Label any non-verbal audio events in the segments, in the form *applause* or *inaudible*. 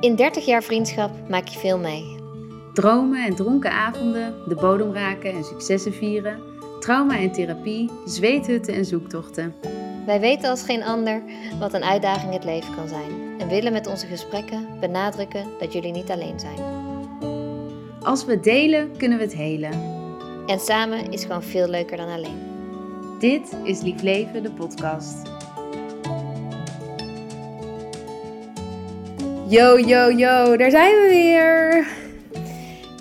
In 30 jaar vriendschap maak je veel mee. Dromen en dronken avonden, de bodem raken en successen vieren, trauma en therapie, zweethutten en zoektochten. Wij weten als geen ander wat een uitdaging het leven kan zijn en willen met onze gesprekken benadrukken dat jullie niet alleen zijn. Als we delen, kunnen we het helen. En samen is gewoon veel leuker dan alleen. Dit is Lief Leven, de podcast. Yo, yo, yo, daar zijn we weer.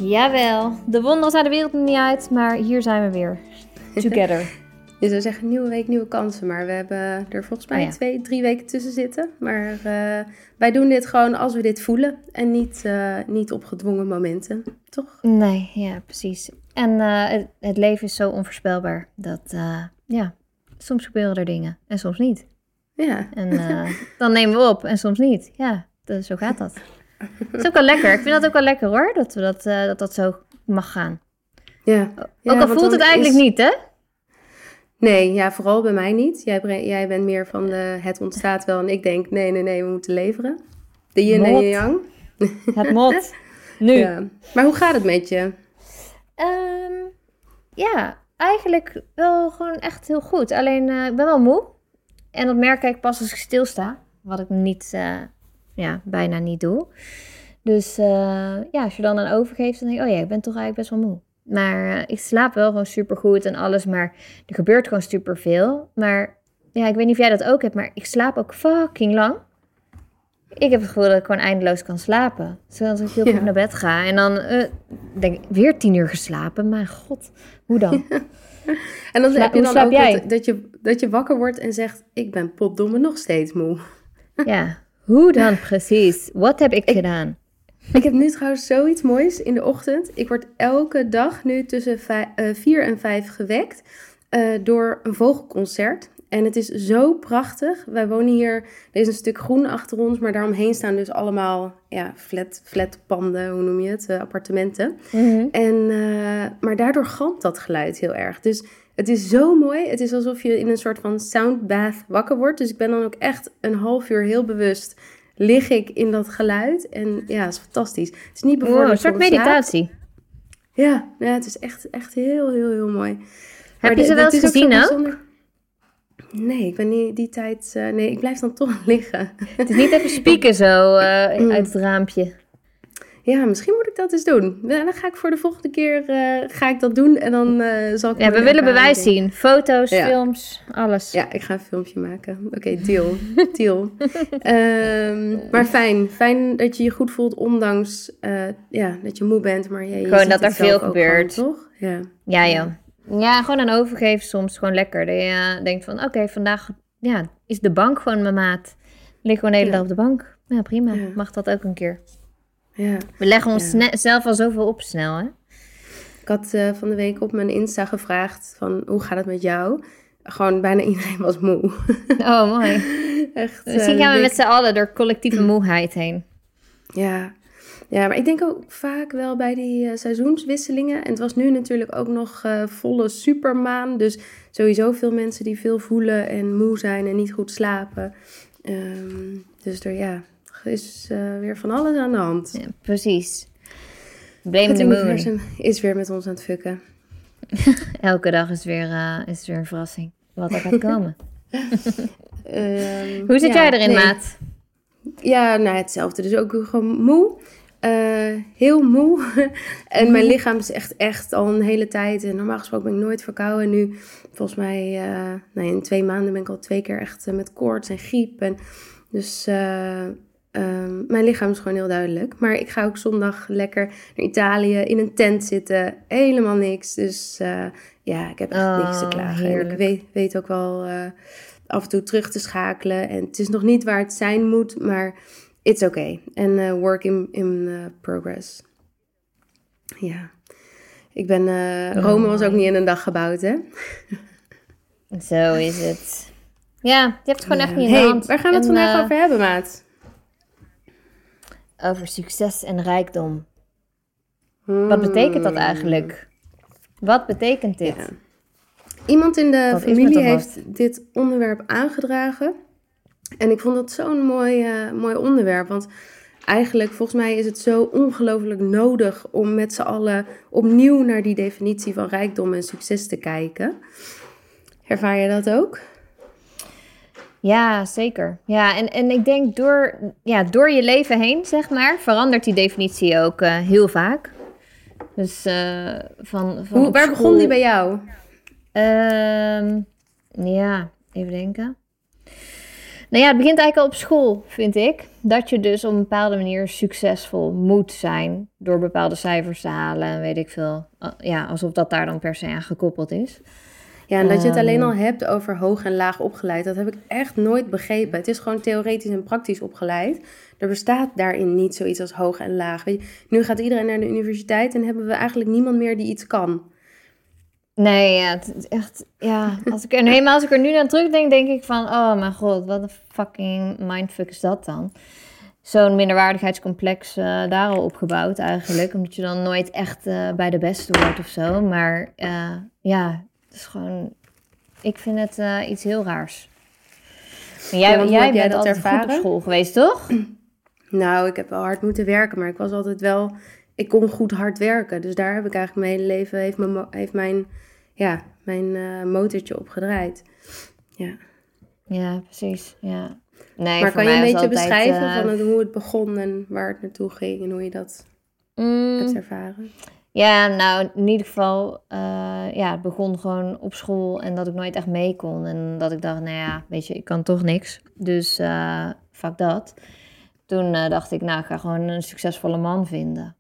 Jawel, de wonderen zijn de wereld niet uit, maar hier zijn we weer. *laughs* Together. Je zou zeggen nieuwe week, nieuwe kansen. Maar we hebben er volgens mij Oh ja. twee, drie weken tussen zitten. Maar eh, wij doen dit gewoon als we dit voelen. En niet, eh, niet op gedwongen momenten. Toch? Nee, ja, precies. En eh, het, het leven is zo onvoorspelbaar dat, ja, soms gebeuren er dingen en soms niet. Ja. En *laughs* dan nemen we op en soms niet. Ja, dus zo gaat dat. Het is ook wel lekker. Ik vind dat ook wel lekker hoor, dat we dat, eh, dat, dat zo mag gaan. ja. Ook al voelt het eigenlijk is- niet, hè? Nee, ja, vooral bij mij niet. Jij, jij bent meer van de het ontstaat wel. En ik denk, nee, nee, nee, we moeten leveren. De yin en yang. Het mot. *laughs* Nu. Ja. Maar hoe gaat het met je? Ehm, ja, eigenlijk wel gewoon echt heel goed. Alleen, eh, ik ben wel moe. En dat merk ik pas als ik stilsta. Wat ik niet, eh, ja, bijna niet doe. Dus eh, ja, als je dan een overgeeft, dan denk ik, oh ja, ik ben toch eigenlijk best wel moe. Maar eh, ik slaap wel gewoon supergoed en alles. Maar er gebeurt gewoon superveel. Maar ja, ik weet niet of jij dat ook hebt, maar ik slaap ook fucking lang. Ik heb het gevoel dat ik gewoon eindeloos kan slapen. Zodat ik heel Ja. goed naar bed ga. En dan eh, denk ik, weer tien uur geslapen. Maar god, hoe dan? *laughs* En dan Sla- heb je dan ook? Dat, dat, je, dat je wakker wordt en zegt, ik ben potdomme nog steeds moe. ja, hoe dan precies? Wat heb ik, gedaan? Ik heb nu trouwens zoiets moois in de ochtend. Ik word elke dag nu tussen eh, vier en vijf gewekt eh, door een vogelconcert. En het is zo prachtig. Wij wonen hier, er is een stuk groen achter ons, maar daaromheen staan dus allemaal ja, flat, flatpanden, hoe noem je het, eh, appartementen. En, eh, maar daardoor galmt dat geluid heel erg. Dus het is zo mooi. Het is alsof je in een soort van soundbath wakker wordt. Dus ik ben dan ook echt een half uur heel bewust lig ik in dat geluid. En ja, het is fantastisch. Het is niet Wow, bevorderlijk een soort meditatie. Ja, ja, het is echt, echt heel, heel, heel mooi. Heb Maar je ze wel eens gezien ook? Nee, ik ben niet die tijd... eh, nee, ik blijf dan toch *laughs* liggen. Het is niet even spieken zo eh, Mm. uit het raampje. Ja, misschien moet ik dat eens doen. Ja, Dan ga ik voor de volgende keer eh, ga ik dat doen en dan zal ik... Ja, we willen bewijs zien. Foto's, Ja. films, alles. Ja, ik ga een filmpje maken. Oké, deal. *laughs* deal. Ehm, maar fijn. Fijn dat je je goed voelt, ondanks ja, dat je moe bent. Maar je, je Gewoon dat er veel gebeurt. gewoon, toch? Ja. Ja, joh. Ja, gewoon een overgeven soms gewoon lekker. Dat je eh, denkt van, oké, vandaag ja, is de bank gewoon mijn maat. Lig gewoon de hele Ja. dag op de bank. Ja, prima. Ja. Mag dat ook een keer. ja. We leggen ons zelf al zoveel op snel, hè? Ik had eh, van de week op mijn Insta gevraagd van hoe gaat het met jou? Gewoon bijna iedereen was moe. Oh, mooi. *laughs* Echt. eh, Misschien gaan we met z'n allen door collectieve moeheid heen. Ja. Ja, maar ik denk ook vaak wel bij die eh, seizoenswisselingen. En het was nu natuurlijk ook nog eh, volle supermaan. Dus sowieso veel mensen die veel voelen en moe zijn en niet goed slapen. Ehm, dus er, ja, is eh, weer van alles aan de hand. Ja, precies. Blame Het the moon. is weer met ons aan het fucken. *laughs* Elke dag is weer, is weer een verrassing. Wat er gaat *laughs* komen. Ehm, Hoe zit ja, jij erin, nee. maat? Ja, nou hetzelfde. Dus ook gewoon moe. Eh, heel moe. *laughs* en mijn lichaam is echt, echt al een hele tijd. En normaal gesproken ben ik nooit verkouden. En nu, volgens mij, eh, nou, in twee maanden ben ik al twee keer echt eh, met koorts en griep. En dus eh, ehm, mijn lichaam is gewoon heel duidelijk. Maar ik ga ook zondag lekker naar Italië in een tent zitten. Helemaal niks. Dus eh, ja, ik heb echt Oh, niks te klagen. En heerlijk. ik weet, weet ook wel eh, af en toe terug te schakelen. En het is nog niet waar het zijn moet, maar it's okay. En eh, work in, in eh, progress. Ja. Ik ben, eh, Rome was ook niet in een dag gebouwd, hè? *laughs* Zo is het. Ja, je hebt het gewoon echt niet in hey, hand. waar gaan we het En, vandaag eh, over hebben, maat? Over succes en rijkdom. Wat betekent dat eigenlijk? Wat betekent dit? Hmm. Ja. Iemand in de Wat familie heeft dit onderwerp aangedragen. En ik vond dat zo'n mooi, eh, mooi onderwerp. Want eigenlijk, volgens mij is het zo ongelooflijk nodig om met z'n allen opnieuw naar die definitie van rijkdom en succes te kijken. Ervaar je dat ook? Ja, zeker. Ja, en, en ik denk door, ja, door je leven heen, zeg maar, verandert die definitie ook uh, heel vaak. Dus uh, van, van Hoe, waar school... begon die bij jou? Um, ja, even denken. Nou ja, het begint eigenlijk al op school, vind ik. Dat je dus op een bepaalde manier succesvol moet zijn door bepaalde cijfers te halen en weet ik veel. Ja, alsof dat daar dan per se aan gekoppeld is. Ja, en dat je het alleen al ehm. hebt over hoog en laag opgeleid, dat heb ik echt nooit begrepen. Het is gewoon theoretisch en praktisch opgeleid. Er bestaat daarin niet zoiets als hoog en laag. Weet je, nu gaat iedereen naar de universiteit en hebben we eigenlijk niemand meer die iets kan. Nee, ja, het is echt, ja, als ik er, helemaal als ik er nu naar terugdenk, denk ik van, oh mijn god, wat een fucking mindfuck is dat dan? Zo'n minderwaardigheidscomplex uh, daar al opgebouwd eigenlijk, omdat je dan nooit echt uh, bij de beste wordt of zo. Maar uh, ja, het is gewoon, ik vind het iets heel raars. Maar jij, ja, jij bent altijd ervaren? goed op school geweest, toch? *clears throat* Nou, ik heb wel hard moeten werken, maar ik was altijd wel, ik kon goed hard werken. Dus daar heb ik eigenlijk mijn hele leven, heeft mijn, heeft mijn ja, mijn uh, motortje opgedraaid. Ja. Ja, precies. Ja. Nee, maar kan je een beetje beschrijven uh, van het, hoe het begon en waar het naartoe ging en hoe je dat mm, hebt ervaren? Ja, nou in ieder geval, uh, ja, het begon gewoon op school en dat ik nooit echt mee kon. En dat ik dacht, nou ja, weet je, ik kan toch niks. Dus uh, fuck dat. Toen dacht ik, nou, ik ga gewoon een succesvolle man vinden.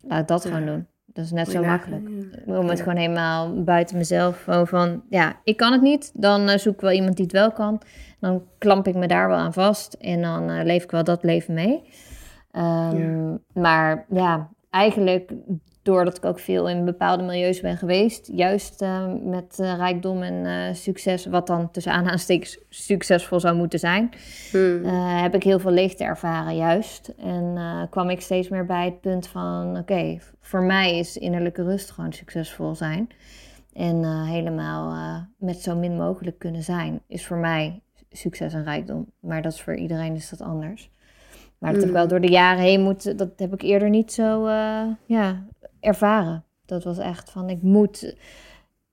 Laat dat gewoon doen. Dat is net zo makkelijk. Om het gewoon helemaal buiten mezelf. van, ja, ik kan het niet. Dan uh, zoek ik wel iemand die het wel kan. Dan klamp ik me daar wel aan vast. En dan uh, leef ik wel dat leven mee. Um, Maar ja, eigenlijk doordat ik ook veel in bepaalde milieus ben geweest, juist uh, met uh, rijkdom en uh, succes, wat dan tussen aanhalingstekens succesvol zou moeten zijn, hmm. heb ik heel veel leegte ervaren juist. En kwam ik steeds meer bij het punt van, oké, voor mij is innerlijke rust gewoon succesvol zijn. En helemaal met zo min mogelijk kunnen zijn, is voor mij succes en rijkdom. Maar dat is voor iedereen is dat anders. Maar dat heb ik wel hmm. door de jaren heen moeten, dat heb ik eerder niet zo, ja, ervaren. Dat was echt van, ik moet,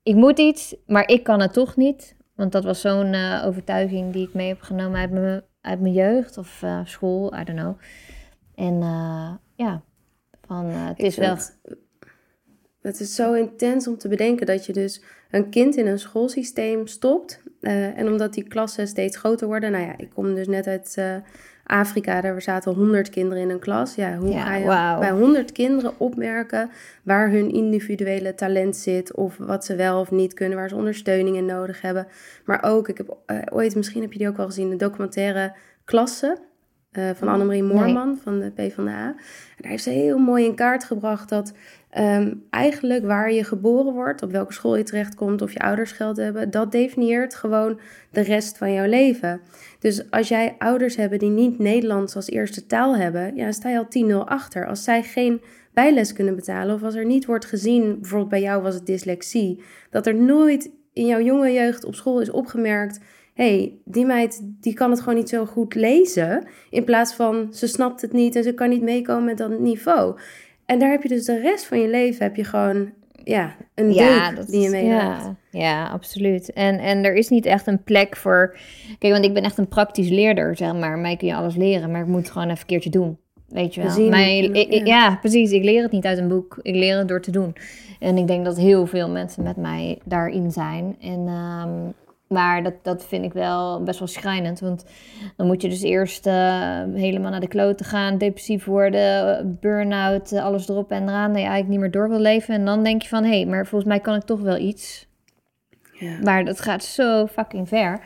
ik moet iets, maar ik kan het toch niet. Want dat was zo'n uh, overtuiging die ik mee heb genomen uit mijn, uit mijn jeugd of uh, school, I don't know. En uh, ja, van het is wel... Het is zo intens om te bedenken dat je dus een kind in een schoolsysteem stopt. en omdat die klassen steeds groter worden. Nou ja, ik kom dus net uit Afrika, daar zaten 100 kinderen in een klas. Ja, hoe ga je bij 100 kinderen opmerken waar hun individuele talent zit of wat ze wel of niet kunnen, waar ze ondersteuning in nodig hebben. Maar ook, ik heb uh, ooit, misschien heb je die ook wel gezien, de documentaire Klasse. Uh, van Annemarie Moorman van de PvdA. En daar heeft ze heel mooi in kaart gebracht dat um, eigenlijk waar je geboren wordt, op welke school je terechtkomt, of je ouders geld hebben, dat definieert gewoon de rest van jouw leven. Dus als jij ouders hebben die niet Nederlands als eerste taal hebben, ja, sta je al 10-0 achter. Als zij geen bijles kunnen betalen, of als er niet wordt gezien, bijvoorbeeld bij jou was het dyslexie, dat er nooit in jouw jonge jeugd op school is opgemerkt hey, die meid die kan het gewoon niet zo goed lezen. In plaats van ze snapt het niet en ze kan niet meekomen met dat niveau. En daar heb je dus de rest van je leven heb je gewoon ja, een ja, die je mee ja, ja, absoluut. En, en er is niet echt een plek voor... Kijk, want ik ben echt een praktisch leerder, zeg maar. Mij kun je alles leren, maar ik moet het gewoon even een keertje doen. Weet je wel. Mijn, ja. ja. precies. Ik leer het niet uit een boek. Ik leer het door te doen. En ik denk dat heel veel mensen met mij daarin zijn. En um, maar dat, dat vind ik wel best wel schrijnend. Want dan moet je dus eerst uh, helemaal naar de kloten gaan, depressief worden, burn-out, eh, alles erop en eraan. Dat je eigenlijk niet meer door wil leven. En dan denk je van, hé, hey, maar volgens mij kan ik toch wel iets. Ja. Maar dat gaat zo fucking ver.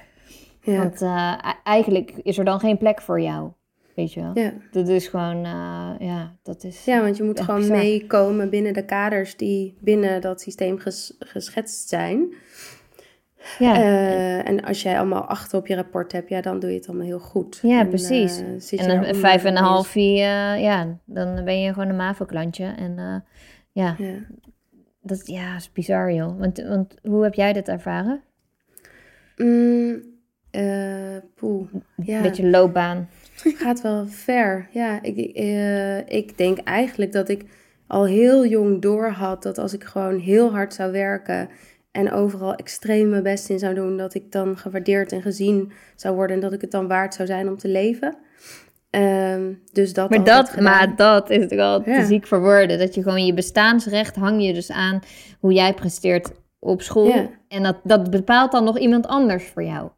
Ja. Want uh, eigenlijk is er dan geen plek voor jou. Weet je wel? Ja. Dat is gewoon, ja, dat is... Ja, want je moet gewoon meekomen binnen de kaders die binnen dat systeem ges geschetst zijn. Ja. Uh, en als jij allemaal achter op je rapport hebt, ja, dan doe je het allemaal heel goed. Ja, precies. Uh, en een vijf en een half, uh, ja, dan ben je gewoon een MAVO-klantje. En ja, ja, dat ja, is bizar, joh. Want, want hoe heb jij dit ervaren? Mm, poeh, ja. Een beetje loopbaan. gaat wel ver. Ja, ik, eh, ik denk eigenlijk dat ik al heel jong door had dat als ik gewoon heel hard zou werken en overal extreem mijn best in zou doen, dat ik dan gewaardeerd en gezien zou worden en dat ik het dan waard zou zijn om te leven. Ehm, dus dat maar dat, gedaan. maar dat is toch wel te ziek voor woorden. Dat je gewoon je bestaansrecht hang je dus aan hoe jij presteert op school. Ja. En dat, dat bepaalt dan nog iemand anders voor jou.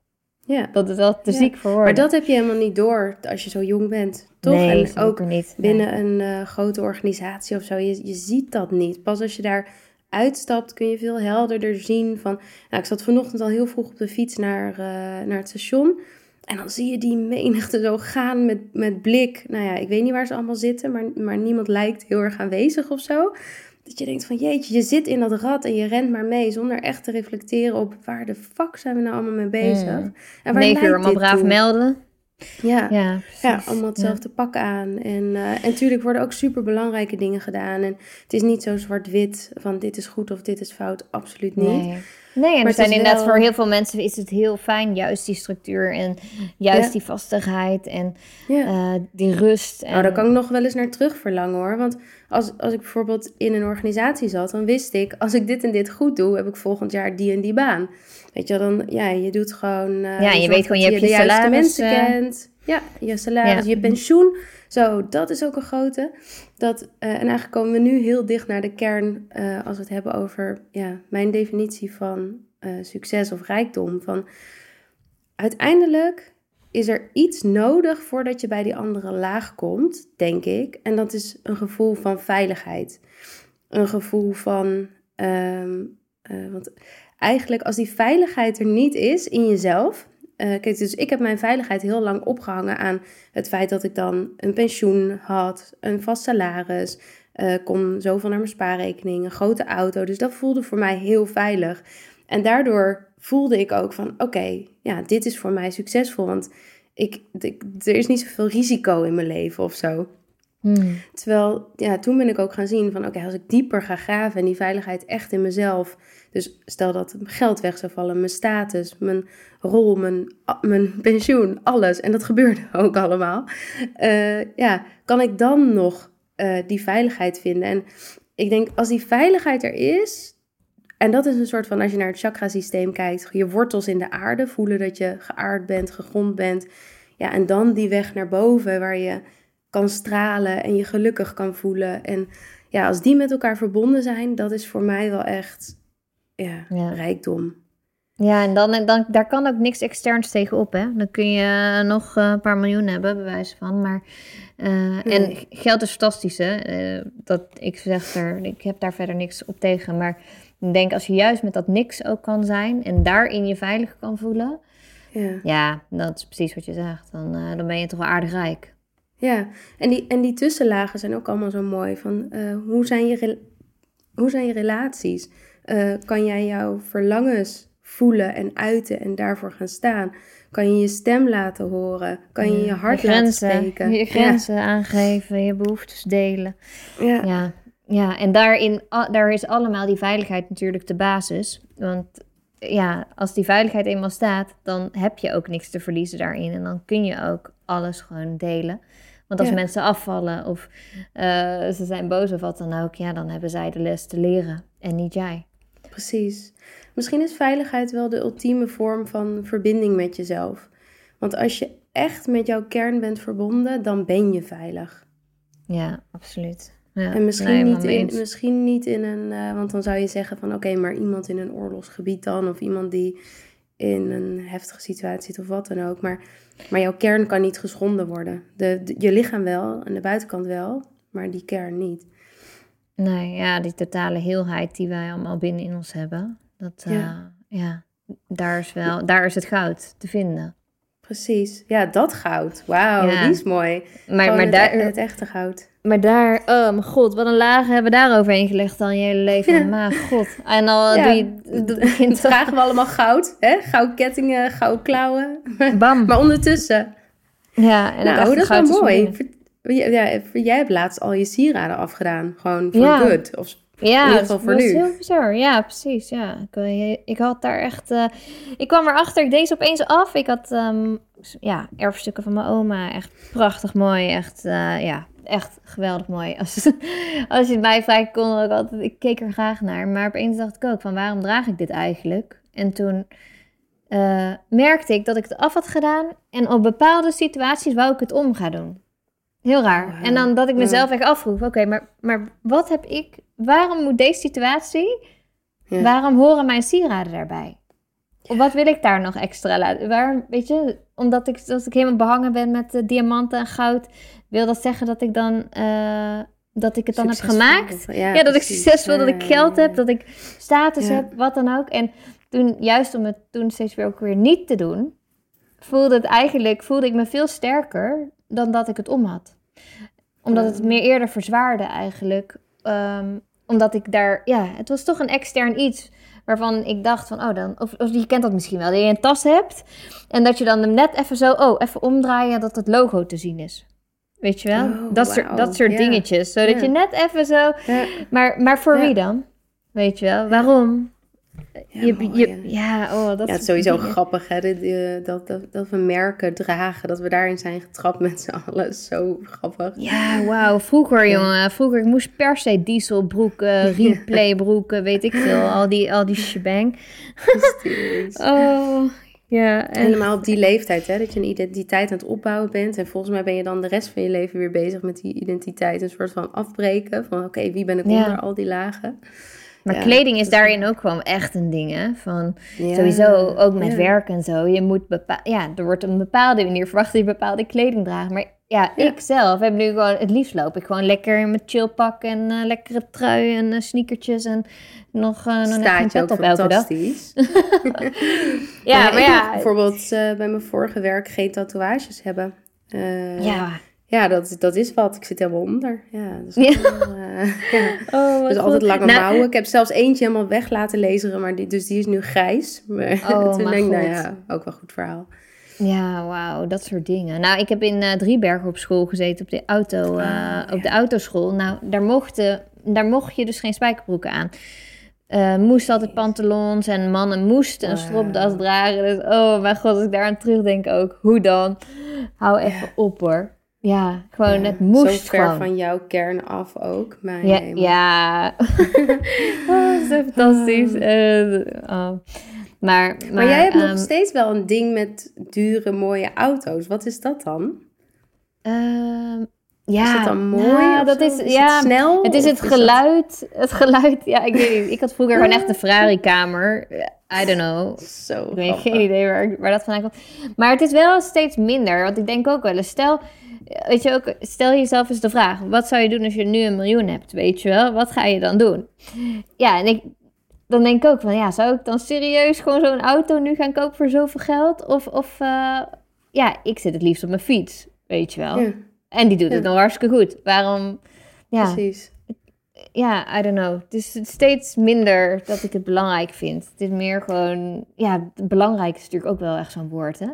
Ja. Dat is wel te Ja. ziek voor woorden. Maar dat heb je helemaal niet door als je zo jong bent, toch? Nee, en ook niet. Nee. binnen een eh, grote organisatie of zo, je, je ziet dat niet. Pas als je daar uitstapt kun je veel helderder zien van... Nou, ik zat vanochtend al heel vroeg op de fiets naar, eh, naar het station... En dan zie je die menigte zo gaan met, met blik. Nou ja, ik weet niet waar ze allemaal zitten, maar, maar niemand lijkt heel erg aanwezig of zo. Dat je denkt van jeetje, je zit in dat rad en je rent maar mee zonder echt te reflecteren op waar de fuck zijn we nou allemaal mee bezig. Mm. En waar Negen uur allemaal braaf toe? melden. Ja, Ja, ja, allemaal hetzelfde pak aan. En, eh, en natuurlijk worden ook super belangrijke dingen gedaan. En het is niet zo zwart-wit van dit is goed of dit is fout. Absoluut niet. Nee. Nee, en er zijn inderdaad wel- voor heel veel mensen is het heel fijn, juist die structuur en juist Ja. die vastigheid en Ja. eh, die rust. En, Nou, daar kan ik nog wel eens naar terug verlangen hoor. Want als, als ik bijvoorbeeld in een organisatie zat, dan wist ik, als ik dit en dit goed doe, heb ik volgend jaar die en die baan. Weet je dan, ja, je doet gewoon. eh, Ja, je weet gewoon, je hebt je juiste salaris, mensen eh, kent. Ja, je salaris, Ja. je pensioen. Zo, dat is ook een grote. Dat, eh, en eigenlijk komen we nu heel dicht naar de kern eh, als we het hebben over ja, mijn definitie van eh, succes of rijkdom. Van uiteindelijk is er iets nodig voordat je bij die andere laag komt, denk ik. En dat is een gevoel van veiligheid. Een gevoel van. ehm, eh, want eigenlijk, als die veiligheid er niet is in jezelf. Eh, kijk, dus ik heb mijn veiligheid heel lang opgehangen aan het feit dat ik dan een pensioen had, een vast salaris, eh kon zoveel naar mijn spaarrekening, een grote auto. Dus dat voelde voor mij heel veilig. En daardoor voelde ik ook van, oké, ja, dit is voor mij succesvol. Want ik, ik- er is niet zoveel risico in mijn leven of zo. Hmm. Terwijl, ja, toen ben ik ook gaan zien van, oké, als ik dieper ga graven en die veiligheid echt in mezelf. Dus stel dat geld weg zou vallen, mijn status, mijn rol, mijn, mijn pensioen, alles. En dat gebeurde *laughs* ook allemaal. Eh, ja, kan ik dan nog eh, die veiligheid vinden? En ik denk, als die veiligheid er is, en dat is een soort van, als je naar het chakrasysteem kijkt, je wortels in de aarde, voelen dat je geaard bent, gegrond bent. Ja, en dan die weg naar boven, waar je kan stralen en je gelukkig kan voelen. En ja, als die met elkaar verbonden zijn, dat is voor mij wel echt ja, Ja. rijkdom. Ja, en dan, dan, daar kan ook niks externs tegenop, hè. Dan kun je nog eh, een paar miljoen hebben, bij wijze van. Maar, eh, Nee. En geld is fantastisch, hè. Eh, dat, ik, zeg er, ik heb daar verder niks op tegen. Maar ik denk, als je juist met dat niks ook kan zijn... en daarin je veilig kan voelen... Ja. ja, dat is precies wat je zegt. Dan, eh, dan ben je toch wel aardig rijk. Ja, en die, en die tussenlagen zijn ook allemaal zo mooi. Van, eh, hoe, zijn je hoe zijn je relaties? Eh, kan jij jouw verlangens voelen en uiten en daarvoor gaan staan? Kan je je stem laten horen? Kan je je hart je laten grenzen, spreken? Je grenzen aangeven, je behoeftes delen. Ja, ja. Ja, en daarin, daar is allemaal die veiligheid natuurlijk de basis. Want ja, als die veiligheid eenmaal staat, dan heb je ook niks te verliezen daarin. En dan kun je ook alles gewoon delen. Want als Ja. mensen afvallen of eh, ze zijn boos of wat dan ook, ja, dan hebben zij de les te leren en niet jij. Precies. Misschien is veiligheid wel de ultieme vorm van verbinding met jezelf. Want als je echt met jouw kern bent verbonden, dan ben je veilig. Ja, absoluut. Ja, En misschien, nee, niet in, misschien niet in een, eh, want dan zou je zeggen van oké, maar iemand in een oorlogsgebied dan, of iemand die in een heftige situatie zit of wat dan ook. Maar, maar jouw kern kan niet geschonden worden. De, de- je lichaam wel en de buitenkant wel, maar die kern niet. Nee, ja, die totale heelheid die wij allemaal binnen in ons hebben. Dat, eh, Ja. ja. daar, is wel, daar is het goud te vinden. Precies. Ja, dat goud. Wauw, Ja. die is mooi. Maar, Gewoon maar, het, daar, het echte goud. maar daar, oh mijn god, wat een lagen hebben we daar overheen gelegd al je hele leven. Ja. Maar god. En dan Ja, doe je, *laughs* begint Dan dragen we allemaal goud, hè? Goudkettingen, goudklauwen. *laughs* bam. Maar ondertussen, Ja, en nou, dat echte is wel goud mooi. ja, jij hebt laatst al je sieraden afgedaan. Gewoon voor Ja. good. Of Ja, In ieder het geval voor nu. heel bizar. Ja, precies. Ja. Ik, eh, ik had daar echt... eh, ik kwam erachter, ik deed ze opeens af. Ik had ehm, ja, erfstukken van mijn oma. Echt prachtig mooi. Echt, eh, ja, echt geweldig mooi. *laughs* Als, als je het mij vraagt, kon ik altijd... Ik keek er graag naar. Maar opeens dacht ik ook van, waarom draag ik dit eigenlijk? En toen merkte ik dat ik het af had gedaan. En op bepaalde situaties wou ik het om gaan doen. Heel raar. En dan dat ik mezelf echt afvroeg, oké, maar, maar wat heb ik... Waarom moet deze situatie... Ja. Waarom horen mijn sieraden daarbij? Of wat wil ik daar nog extra laten? Waarom, weet je, omdat ik, dat ik helemaal behangen ben met eh, diamanten en goud, wil dat zeggen dat ik dan, eh, dat ik het dan heb gemaakt? Ja, Ja, dat ik precies. succesvol, dat ik geld heb, dat ik status Ja. heb, wat dan ook. En toen, juist om het toen steeds weer ook weer niet te doen, voelde het eigenlijk, voelde ik me veel sterker dan dat ik het om had. Omdat het Ja. meer eerder verzwaarde eigenlijk. Ehm, omdat ik daar, ja, het was toch een extern iets waarvan ik dacht van, oh dan, of, of je kent dat misschien wel, dat je een tas hebt en dat je dan hem net even zo, oh, even omdraaien dat het logo te zien is. Weet je wel? Oh, dat, soort, dat soort ja. dingetjes. Zodat Ja. je net even zo, Ja, maar, maar voor wie dan? Weet je wel? Waarom? Ja, je, mooi, je, ja. ja, oh, dat Ja, het is sowieso dingen. grappig hè, eh, dat, dat, dat we merken dragen, dat we daarin zijn getrapt met z'n allen. Zo grappig. Ja, wauw. Vroeger, jongen. Vroeger, ik moest per se dieselbroeken, *laughs* replaybroeken, weet ik veel. Al die, al die shebang. *laughs* Oh, ja. En, Helemaal op die leeftijd, hè, dat je een identiteit aan het opbouwen bent. En volgens mij ben je dan de rest van je leven weer bezig met die identiteit. Een soort van afbreken van, oké, wie ben ik onder al die lagen? Maar ja, kleding is daarin ook gewoon echt een ding, hè. Van, Ja, Sowieso, ook met ja. werk en zo. Je moet ja, er wordt op een bepaalde manier verwacht dat je bepaalde kleding draagt. Maar ja, ik zelf heb nu gewoon, het liefst loop ik gewoon lekker met chillpak en eh, lekkere trui en eh, sneakertjes en nog, eh nog net geen Staat pet ook op elke dag. fantastisch. *laughs* Ja, ik maar ja. bijvoorbeeld eh, bij mijn vorige werk geen tatoeages hebben. Eh, Ja. Ja, dat, dat is wat. Ik zit helemaal onder. Ja, is Ja. wel, eh, *laughs* ja. Oh, Dus altijd lange Nou, mouwen. Ik heb zelfs eentje helemaal weg laten lezen, maar die, dus die is nu grijs. Maar Oh, *laughs* toen denk ik, nou ja, ook wel goed verhaal. Ja, wauw, dat soort dingen. Nou, ik heb in eh Driebergen op school gezeten, op de, auto, eh, Ah, op de autoschool. Nou, daar, mochten, daar mocht je dus geen spijkerbroeken aan. Eh moest altijd pantalons en mannen moesten een Wauw. stropdas dragen. Dus, oh mijn god, als ik daar aan terugdenk ook. Hoe dan? Hou even op hoor. Ja, gewoon, Ja, het moest Zo ver gewoon. van jouw kern af ook. Mijn Ja, ja. *laughs* oh, zo fantastisch. Eh, *laughs* oh. Maar, maar, Maar, jij hebt ehm, nog steeds wel een ding met dure, mooie auto's. Wat is dat dan? ehm, ja, is het dan mooi? nou, dat is, Is ja, het snel? Het is het dat- geluid. Het geluid, ja, ik weet niet. Ik had vroeger gewoon echt een Ferrari-kamer. I don't know. Zo Ik weet geen idee waar, waar dat vandaan komt. Maar het is wel steeds minder. Want ik denk ook wel eens, stel, weet je ook, stel jezelf eens de vraag: wat zou je doen als je nu een miljoen hebt? Weet je wel, wat ga je dan doen? Ja, en ik, dan denk ik ook van, ja, zou ik dan serieus gewoon zo'n auto nu gaan kopen voor zoveel geld? Of, of eh, ja, ik zit het liefst op mijn fiets, weet je wel. Ja, En die doet het nog hartstikke goed. Waarom? Ja, precies. ja, I don't know. Het is steeds minder dat ik het belangrijk vind. Het is meer gewoon... Ja, belangrijk is natuurlijk ook wel echt zo'n woord, hè?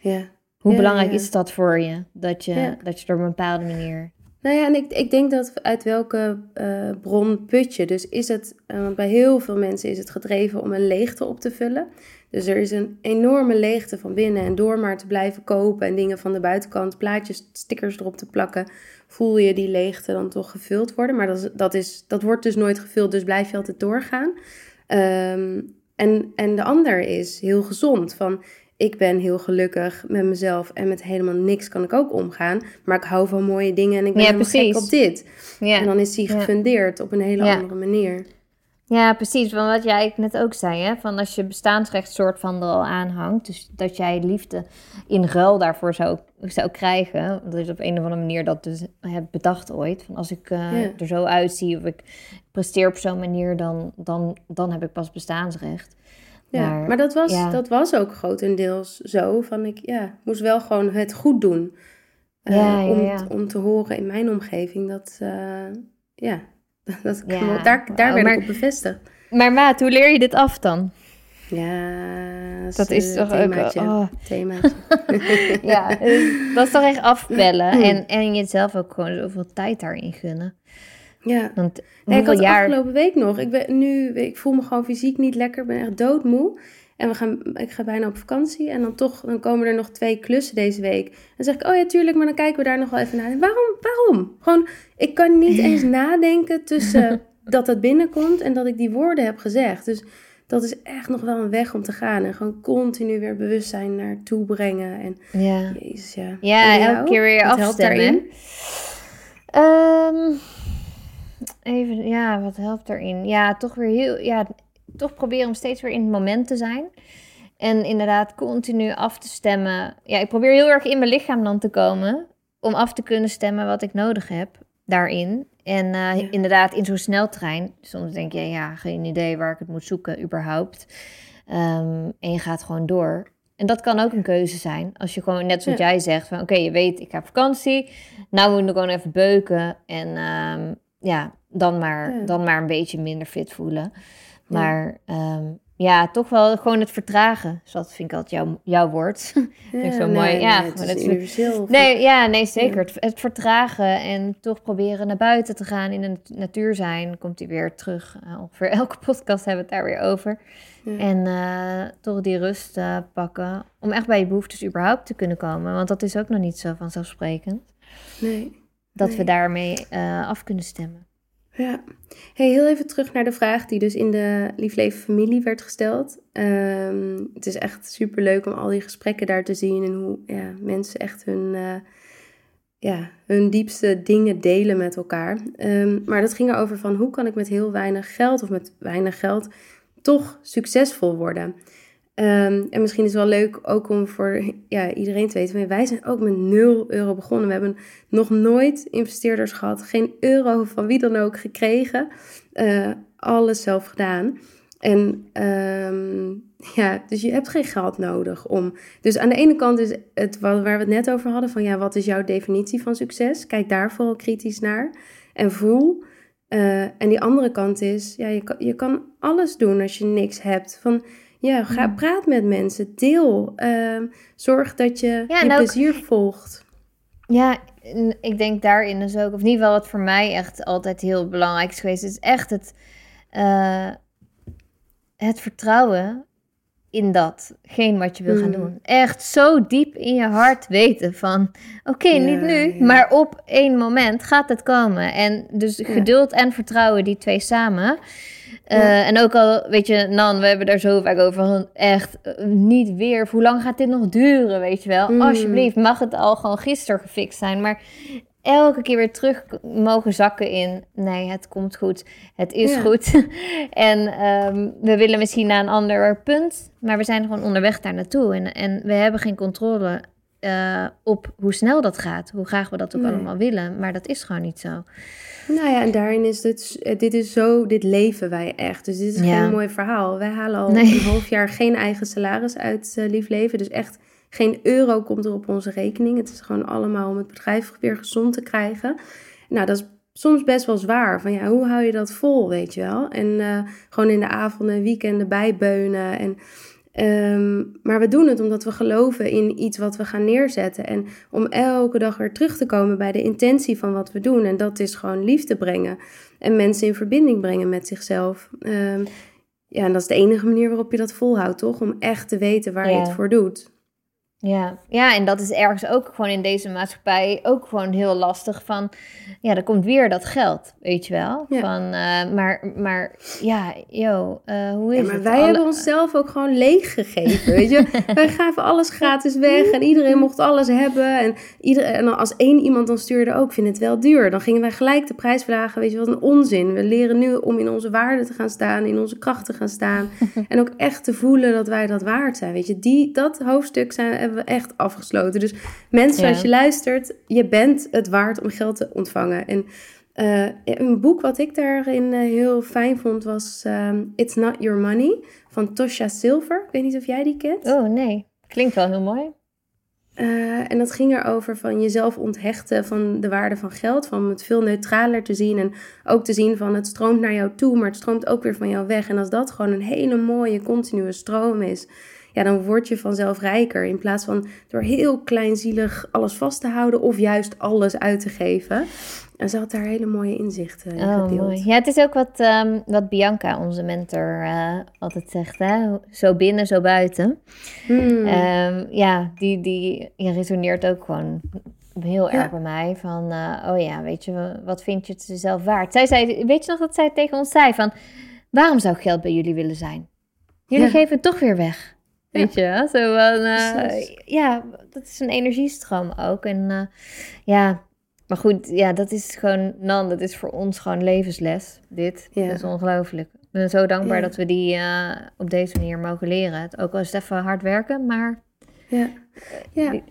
Ja. Hoe Ja, belangrijk ja. is dat voor je? Dat je, Ja. dat je er op een bepaalde manier... Nou ja, en ik, ik denk dat uit welke eh, bron put je. Dus is het, eh, want bij heel veel mensen is het gedreven om een leegte op te vullen. Dus er is een enorme leegte van binnen. En door maar te blijven kopen en dingen van de buitenkant, plaatjes, stickers erop te plakken, voel je die leegte dan toch gevuld worden. Maar dat, is, dat, is, dat wordt dus nooit gevuld, dus blijf je altijd doorgaan. Ehm, en, en de ander is heel gezond. Van ik ben heel gelukkig met mezelf en met helemaal niks kan ik ook omgaan. Maar ik hou van mooie dingen en ik ben Ja, helemaal precies. gek op dit. Ja, En dan is die gefundeerd op een hele andere manier. ja precies. Van wat jij net ook zei, hè? Van als je bestaansrecht soort van er al aanhangt. Dus dat jij liefde in ruil daarvoor zou, zou krijgen. Dat is op een of andere manier dat dus heb bedacht ooit. Van als ik eh, Ja. er zo uitzie of ik presteer op zo'n manier, dan, dan, dan heb ik pas bestaansrecht. Ja, Maar, maar, dat, was, ja. dat was ook grotendeels zo. Van ik ja, moest wel gewoon het goed doen. Eh, Ja, om, ja. om te horen in mijn omgeving dat, eh, ja, *laughs* dat, Ja, daar, daar wauw, werd maar- ik op bevestigd. Maar maat, hoe leer je dit af dan? Ja, Dat is toch ook... oh. themaatje. *laughs* Ja, dat is toch echt afbellen. *laughs* En, en jezelf ook gewoon zoveel tijd daarin gunnen. Ja. Want Nee, ik had jaar... afgelopen week nog. Ik, ben, nu, ik voel me gewoon fysiek niet lekker. Ik ben echt doodmoe. En we gaan, ik ga bijna op vakantie. En dan toch, dan komen er nog twee klussen deze week. Dan zeg ik, oh ja, tuurlijk, maar dan kijken we daar nog wel even naar. Waarom? Waarom? Gewoon, ik kan niet eens nadenken tussen *laughs* dat het binnenkomt en dat ik die woorden heb gezegd. Dus dat is echt nog wel een weg om te gaan. En gewoon continu weer bewustzijn naartoe brengen. En Ja. jezus, ja. En elke keer weer afstemmen. daarin? Even, ja, wat helpt erin? Ja, toch weer heel, ja, toch proberen om steeds weer in het moment te zijn. En inderdaad continu af te stemmen. Ja, ik probeer heel erg in mijn lichaam dan te komen. Om af te kunnen stemmen wat ik nodig heb daarin. En eh, Ja. inderdaad in zo'n sneltrein. Soms denk je, ja, geen idee waar ik het moet zoeken überhaupt. Ehm, en je gaat gewoon door. En dat kan ook een keuze zijn. Als je gewoon, net zoals Ja. jij zegt, van oké, je weet, ik heb vakantie. Nou moet ik gewoon even beuken. En ehm, ja, dan maar, Ja. dan maar een beetje minder fit voelen. Maar ehm, ja, toch wel gewoon het vertragen. Dus dat vind ik altijd jouw, jouw woord. *laughs* Ja, zo mooi. Ja, is. Nee, ja, nee, zeker. Het, het vertragen en toch proberen naar buiten te gaan, in de nat- natuur zijn. Komt hij weer terug. Eh, ongeveer *laughs* elke podcast hebben we het daar weer over. Ja. En eh, toch die rust eh, pakken. Om echt bij je behoeftes überhaupt te kunnen komen. Want dat is ook nog niet zo vanzelfsprekend. Nee. Dat Nee. we daarmee af kunnen stemmen. Ja. Hey, heel even terug naar de vraag die dus in de Lief Leven familie werd gesteld. Ehm, het is echt super leuk om al die gesprekken daar te zien en hoe ja, mensen echt hun, eh, ja, hun diepste dingen delen met elkaar. Ehm, maar dat ging erover van hoe kan ik met heel weinig geld of met weinig geld toch succesvol worden. Ehm, en misschien is het wel leuk ook om voor ja, iedereen te weten. Wij zijn ook met 0 euro begonnen. We hebben nog nooit investeerders gehad. Geen euro van wie dan ook gekregen. Eh, alles zelf gedaan. En ehm, ja, dus je hebt geen geld nodig om. Dus aan de ene kant is het wa- waar we het net over hadden: van ja, wat is jouw definitie van succes? Kijk daar vooral kritisch naar en voel. Eh, en die andere kant is: ja, je kan, je kan alles doen als je niks hebt. Van ja, ga Mm. praat met mensen, deel. Ehm, zorg dat je Ja, je plezier volgt. Ja, ik denk daarin dus ook, of ieder geval wat voor mij echt altijd heel belangrijk is geweest, is echt het, eh, het vertrouwen in datgene wat je wil gaan Mm. doen. Echt zo diep in je hart weten van, oké, Ja, niet nu, ja. maar op één moment gaat het komen. En dus geduld en vertrouwen, die twee samen. Eh, Ja. En ook al, weet je, Nan, we hebben daar zo vaak over, van echt eh, niet weer. Of hoe lang gaat dit nog duren, weet je wel? Mm. Alsjeblieft, mag het al gewoon gisteren gefixt zijn. Maar elke keer weer terug mogen zakken in, nee, het komt goed. Het is Ja. goed. *laughs* en ehm, we willen misschien naar een ander punt, maar we zijn gewoon onderweg daar naartoe. En, en we hebben geen controle eh, op hoe snel dat gaat. Hoe graag we dat ook Nee. allemaal willen. Maar dat is gewoon niet zo. Nou ja, en daarin is dit, eh, dit is zo, dit leven wij echt. Dus dit is Ja. geen mooi verhaal. Wij halen al Nee. een half jaar geen eigen salaris uit eh, Lief Leven. Dus echt geen euro komt er op onze rekening. Het is gewoon allemaal om het bedrijf weer gezond te krijgen. Nou, dat is soms best wel zwaar. Van ja, hoe hou je dat vol, weet je wel? En gewoon in de avonden en weekenden bijbeunen. En, ehm, maar we doen het omdat we geloven in iets wat we gaan neerzetten. En om elke dag weer terug te komen bij de intentie van wat we doen. En dat is gewoon liefde brengen. En mensen in verbinding brengen met zichzelf. Ehm, ja, en dat is de enige manier waarop je dat volhoudt, toch? Om echt te weten waar je het voor doet. Ja. ja, en dat is ergens ook gewoon in deze maatschappij ook gewoon heel lastig van, ja, er komt weer dat geld, weet je wel. Ja. Van, eh, maar, maar ja, yo, eh, hoe is Ja, maar het? wij Alle- hebben onszelf ook gewoon leeg gegeven, weet je. *laughs* wij gaven alles gratis weg en iedereen mocht alles hebben. En, iedereen, en als één iemand dan stuurde ook, vind het wel duur. Dan gingen wij gelijk de prijs vragen, weet je, wat een onzin. We leren nu om in onze waarde te gaan staan, in onze kracht te gaan staan. *laughs* en ook echt te voelen dat wij dat waard zijn, weet je. Die, dat hoofdstuk zijn, hebben we echt afgesloten. Dus mensen, Ja. als je luistert, je bent het waard om geld te ontvangen. En eh, een boek wat ik daarin eh, heel fijn vond was ehm, It's Not Your Money van Tosha Silver. Ik weet niet of jij die kent. Oh nee, klinkt wel heel mooi. Eh, en dat ging erover van jezelf onthechten van de waarde van geld. Van het veel neutraler te zien. En ook te zien van het stroomt naar jou toe, maar het stroomt ook weer van jou weg. En als dat gewoon een hele mooie continue stroom is. Ja, dan word je vanzelf rijker. In plaats van door heel kleinzielig alles vast te houden of juist alles uit te geven. En ze had daar hele mooie inzichten in Oh, gedeeld. mooi. Ja, het is ook wat, ehm, wat Bianca, onze mentor, eh, altijd zegt. Hè? Zo binnen, zo buiten. Hmm. Ehm, ja, die, die ja, resoneert ook gewoon heel Ja. erg bij mij. Van, eh, oh ja, weet je, wat vind je het jezelf waard? Zij zei, weet je nog dat zij tegen ons zei van... Waarom zou geld bij jullie willen zijn? Jullie Ja. geven het toch weer weg. Weet je, wel? zo van, eh, ja, dat is een energiestroom ook. En eh, ja, maar goed, ja, dat is gewoon, Nan, dat is voor ons gewoon levensles, dit. Ja. Dat is ongelooflijk. Ik ben zo dankbaar Ja. dat we die eh, op deze manier mogen leren. Het- Ook al is het even hard werken, maar Ja. ja. die-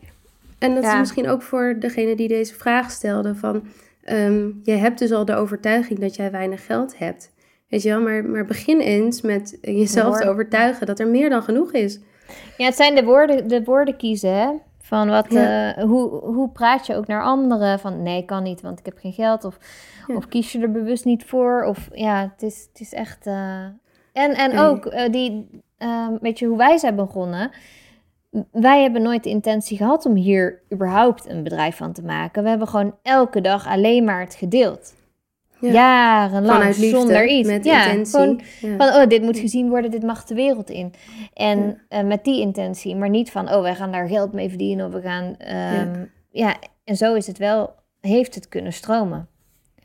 En dat Ja. is misschien ook voor degene die deze vraag stelde van... ehm, je hebt dus al de overtuiging dat jij weinig geld hebt. Weet je wel, maar, maar begin eens met jezelf te overtuigen dat er meer dan genoeg is. Ja, het zijn de woorden, de woorden kiezen, hè? Van wat, Ja. eh, hoe, hoe praat je ook naar anderen? Van nee, kan niet, want ik heb geen geld. Of, Ja. of kies je er bewust niet voor? Of ja, het is, het is echt. eh, En, en Nee. ook eh, die, eh, weet je hoe wij zijn begonnen? Wij hebben nooit de intentie gehad om hier überhaupt een bedrijf van te maken. We hebben gewoon elke dag alleen maar het gedeeld. Ja. Jarenlang Vanuit liefde, zonder iets. met ja, intentie. gewoon Ja. van, oh, dit moet gezien worden, dit mag de wereld in. En eh, met die intentie, maar niet van, oh, wij gaan daar geld mee verdienen of we gaan... ehm, ja. en zo is het wel, heeft het kunnen stromen.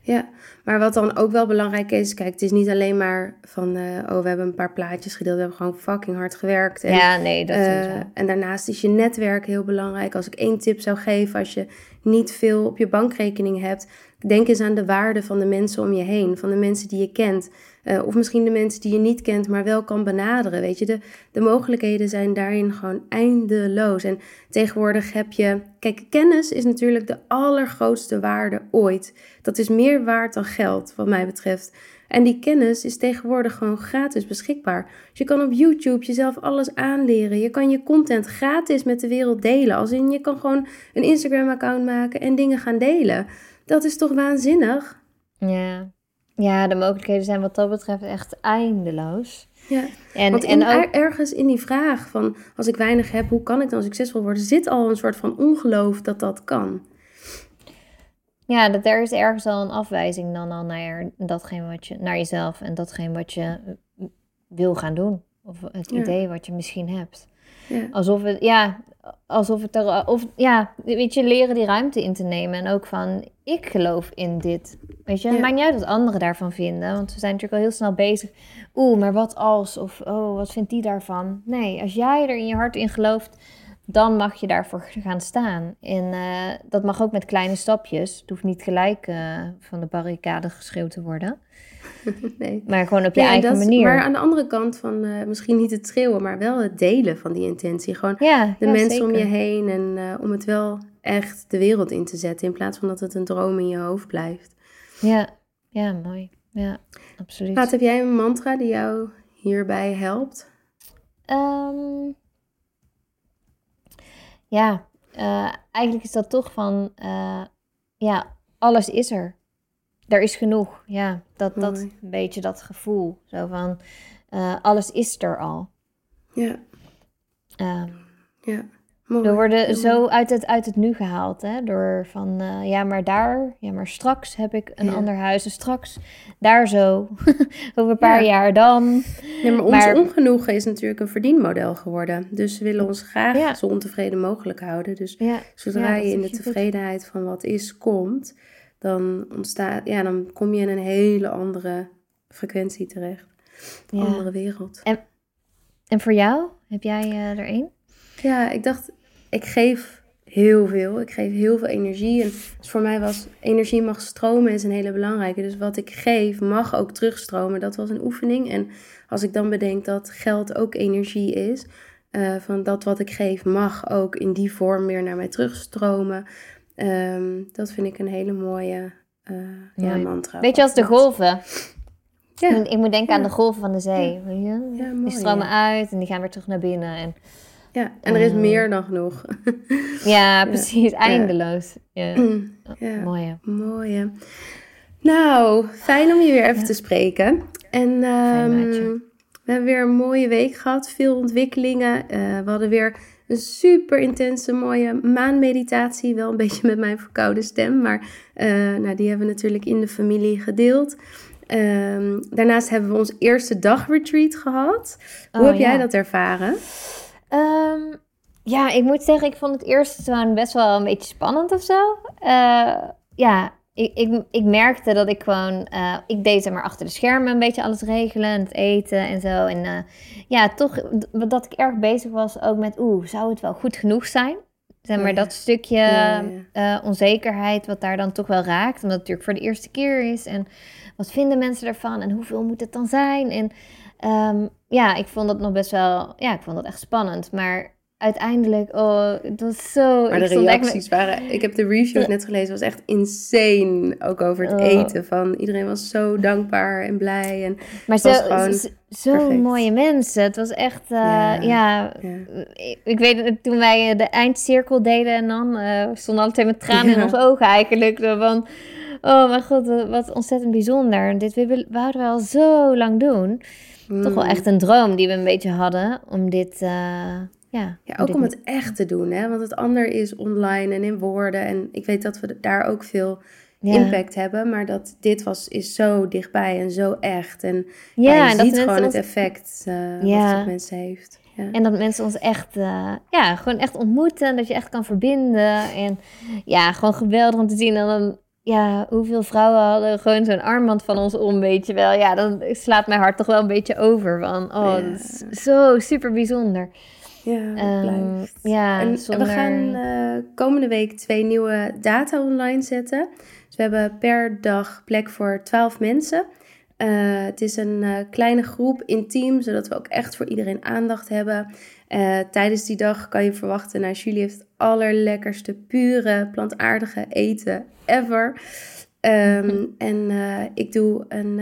Ja, maar wat dan ook wel belangrijk is, kijk, het is niet alleen maar van, eh, oh, we hebben een paar plaatjes gedeeld, we hebben gewoon fucking hard gewerkt. En, ja, nee, dat is eh, en daarnaast is je netwerk heel belangrijk. Als ik één tip zou geven, als je niet veel op je bankrekening hebt, denk eens aan de waarde van de mensen om je heen, van de mensen die je kent. Eh, of misschien de mensen die je niet kent, maar wel kan benaderen. Weet je, de, de mogelijkheden zijn daarin gewoon eindeloos. En tegenwoordig heb je. Kijk, kennis is natuurlijk de allergrootste waarde ooit. Dat is meer waard dan geld, wat mij betreft. En die kennis is tegenwoordig gewoon gratis beschikbaar. Dus je kan op YouTube jezelf alles aanleren. Je kan je content gratis met de wereld delen. Als in, je kan gewoon een Instagram-account maken en dingen gaan delen. Dat is toch waanzinnig? Ja. ja, de mogelijkheden zijn wat dat betreft echt eindeloos. Ja. En, Want en ook, er- ergens in die vraag van als ik weinig heb, hoe kan ik dan succesvol worden, zit al een soort van ongeloof dat dat kan. ja, dat er is ergens al een afwijzing dan al naar datgene wat je, naar jezelf en datgene wat je wil gaan doen. Of het Ja. idee wat je misschien hebt. Ja. Alsof het, ja, alsof het er, of ja, weet je, leren die ruimte in te nemen. En ook van, ik geloof in dit. Weet je, het maakt niet uit wat anderen daarvan vinden. Want we zijn natuurlijk al heel snel bezig. Oeh, maar wat als? Of, oh, wat vindt die daarvan? Nee, als jij er in je hart in gelooft, dan mag je daarvoor gaan staan. En eh, dat mag ook met kleine stapjes. Het hoeft niet gelijk eh, van de barricade geschreeuwd te worden. *laughs* Nee. Maar gewoon op je Ja, eigen dat- manier. Maar aan de andere kant van eh, misschien niet het schreeuwen, maar wel het delen van die intentie. Gewoon ja, de ja, mensen om je heen en eh, om het wel echt de wereld in te zetten in plaats van dat het een droom in je hoofd blijft. Ja, ja, mooi. Ja, absoluut. Wat heb jij een mantra die jou hierbij helpt? Ehm, ja, eh, eigenlijk is dat toch van, ja, alles is er. Er is genoeg. Ja, dat, dat Mooi. een beetje dat gevoel. Zo van, eh, alles is er al. Ja, Ehm, ja. Mooi. we worden zo uit het, uit het nu gehaald, hè? Door van, eh, ja, maar daar, ja, maar straks heb ik een Ja. ander huis. En straks daar zo, *laughs* over een paar Ja. jaar dan. Ja, maar ons Maar- ongenoegen is natuurlijk een verdienmodel geworden. Dus ze willen ons graag Ja. zo ontevreden mogelijk houden. Dus zodra je in de goed. tevredenheid van wat is komt, dan ontstaat, ja, dan kom je in een hele andere frequentie terecht. Een ja. andere wereld. En voor jou, heb jij eh, er één? Ja, ik dacht, ik geef heel veel. Ik geef heel veel energie. En dus voor mij was energie mag stromen is een hele belangrijke. Dus wat ik geef mag ook terugstromen. Dat was een oefening. En als ik dan bedenk dat geld ook energie is, eh, van dat wat ik geef mag ook in die vorm weer naar mij terugstromen. Ehm, dat vind ik een hele mooie eh, ja, mantra. Weet je, als de golven. Ja, Ik, moet denken aan de golven van de zee. die stromen uit en die gaan weer terug naar binnen. En, ja, en er is Ehm, meer dan genoeg. *laughs* ja, precies. Eindeloos. *clears throat* Ja. ja. Mooi. hè. Mooi. hè. Nou, fijn om je weer even te spreken. En we We hebben weer een mooie week gehad, veel ontwikkelingen. Eh, we hadden weer een super intense, mooie maanmeditatie. Wel een beetje met mijn verkoude stem, maar uh, nou, die hebben we natuurlijk in de familie gedeeld. Um, daarnaast hebben we ons eerste dagretreat gehad. Hoe Oh, heb jij ja. dat ervaren? Ehm, ja, ik moet zeggen, ik vond het eerst gewoon best wel een beetje spannend of zo. Eh, ja, ik, ik, ik merkte dat ik gewoon... eh, ik deed zeg maar achter de schermen een beetje alles regelen. En het eten en zo. En eh, ja, toch dat ik erg bezig was ook met... Oeh, zou het wel goed genoeg zijn? Zeg maar ja. dat stukje Ja, eh, onzekerheid wat daar dan toch wel raakt. Omdat het natuurlijk voor de eerste keer is. En wat vinden mensen ervan? En hoeveel moet het dan zijn? En ehm, ja, ik vond dat nog best wel... Ja, ik vond dat echt spannend. Maar uiteindelijk, oh, het was zo... Maar de echt reacties waren... Ik heb de reviews net gelezen, was echt insane. Ook over het Oh. eten. Van, iedereen was zo dankbaar en blij. En, Maar zo, zo, mooie mensen. Het was echt, eh, Ja, ik, ik weet toen wij eh, de eindcirkel deden en dan we stonden altijd met tranen in onze ogen eigenlijk. Van, oh mijn god, wat- wat ontzettend bijzonder. Dit wouden we al zo lang doen. Toch wel Mm. echt een droom die we een beetje hadden om dit, ja. Ja, ook om het echt te doen, hè? Want het ander is online en in woorden. En ik weet dat we daar ook veel ja. impact hebben. Maar dat dit was, is zo dichtbij en zo echt. En Ja, ja, je en dat ziet mensen gewoon ons- het effect eh, wat het op mensen heeft. Ja. En dat mensen ons echt, eh, ja, gewoon echt ontmoeten. Dat je echt kan verbinden. En ja, gewoon geweldig om te zien. En dan, ja, hoeveel vrouwen hadden gewoon zo'n armband van ons om, weet je wel. Ja, dan slaat mijn hart toch wel een beetje over. Van, oh, dat is zo super bijzonder. Ja, Ehm, blijft. ja, en zonder... we gaan eh, komende week twee nieuwe data online zetten. Dus we hebben per dag plek voor 12 mensen. Eh, het is een eh, kleine groep, intiem, zodat we ook echt voor iedereen aandacht hebben. Tijdens die dag kan je verwachten, nou, Julie heeft het allerlekkerste, pure, plantaardige eten ever. Ehm, en eh, ik doe een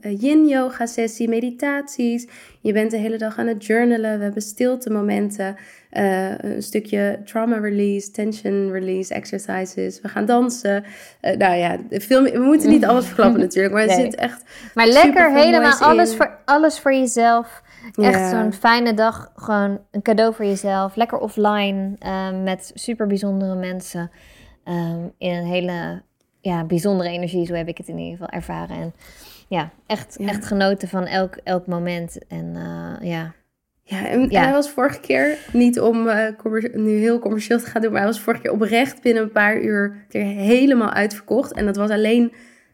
een yin-yoga sessie, meditaties. Je bent de hele dag aan het journalen. We hebben stilte momenten. eh, een stukje trauma release, tension release exercises. We gaan dansen. Nou ja, veel meer- we moeten niet alles verklappen *laughs* natuurlijk. Maar er Nee. zit echt Maar lekker helemaal alles in. voor, alles voor jezelf. Echt Ja. zo'n fijne dag. Gewoon een cadeau voor jezelf. Lekker offline met super bijzondere mensen. ehm, in een hele ja, bijzondere energie. Zo heb ik het in ieder geval ervaren. En ja, echt, Ja. echt genoten van elk, elk moment. En eh, ja. Ja, en Ja. hij was vorige keer, niet om eh, nu heel commercieel te gaan doen, maar hij was vorige keer oprecht binnen een paar uur er helemaal uitverkocht. En dat was alleen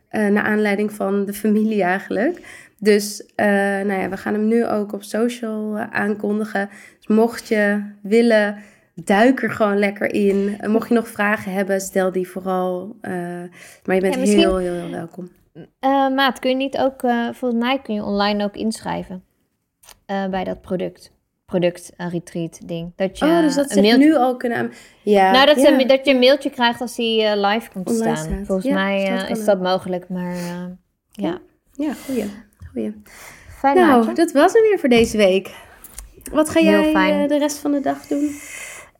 eh naar aanleiding van de familie eigenlijk. Dus nou ja, we gaan hem nu ook op social aankondigen. Dus mocht je willen, duik er gewoon lekker in. En mocht je nog vragen hebben, stel die vooral. eh, maar je bent Ja, heel, heel, heel welkom. Eh, Maat, kun je niet ook, eh, volgens mij kun je online ook inschrijven eh, bij dat product. Product eh, retreat ding. Dat je oh, dus dat ze mailtje- nu al kunnen. Ja, Nou, dat, ja. ze, dat je een mailtje krijgt als die eh, live komt te Online staan. staat. Volgens Ja, mij dus dat eh, is dat mogelijk, maar eh, ja. Ja, goeie. goeie. Fijn Nou, maatje. dat was hem weer voor deze week. Wat ga jij eh, de rest van de dag doen?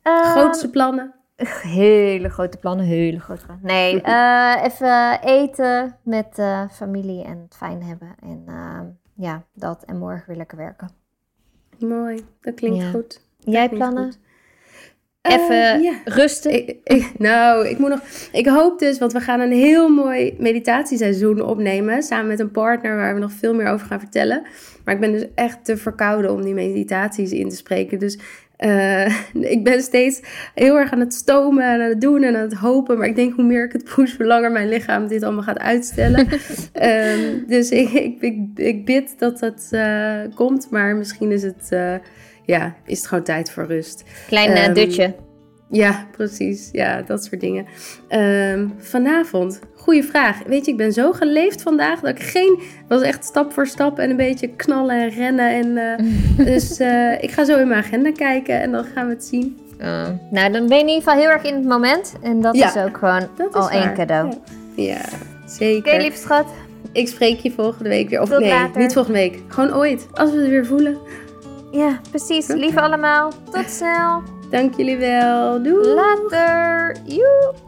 Ehm, Grootste plannen? *laughs* Hele grote plannen, hele grote plannen. Nee, eh, even eten met eh, familie en het fijn hebben. En eh, ja, dat. En morgen weer lekker werken. Mooi, dat klinkt Ja. goed. Dat Jij klinkt plannen? goed. Even ja. rusten. Ik, ik- *laughs* nou, ik moet nog. Ik hoop dus, want we gaan een heel mooi meditatieseizoen opnemen. Samen met een partner waar we nog veel meer over gaan vertellen. Maar ik ben dus echt te verkouden om die meditaties in te spreken. Dus eh, *laughs* ik ben steeds heel erg aan het stomen en aan het doen en aan het hopen. Maar ik denk hoe meer ik het push, hoe langer mijn lichaam dit allemaal gaat uitstellen. *laughs* Ehm, dus ik, ik, ik, ik bid dat dat eh, komt. Maar misschien is het, eh, ja, is het gewoon tijd voor rust. Klein eh, ehm, dutje. Ja, precies. Ja, dat soort dingen. Ehm, vanavond, goede vraag. Weet je, ik ben zo geleefd vandaag dat ik geen... Het was echt stap voor stap en een beetje knallen en rennen. En, eh, *laughs* dus eh, ik ga zo in mijn agenda kijken en dan gaan we het zien. Uh, nou, dan ben je in ieder geval heel erg in het moment. En dat Ja, is ook gewoon al één cadeau. Ja, ja Oké, zeker. lieve schat. Ik spreek je volgende week weer. Of Tot nee, later. niet volgende week. Gewoon ooit. Als we het weer voelen. Ja, precies. Lieve allemaal. Tot snel. Dank jullie wel. Doei. Later. Joep.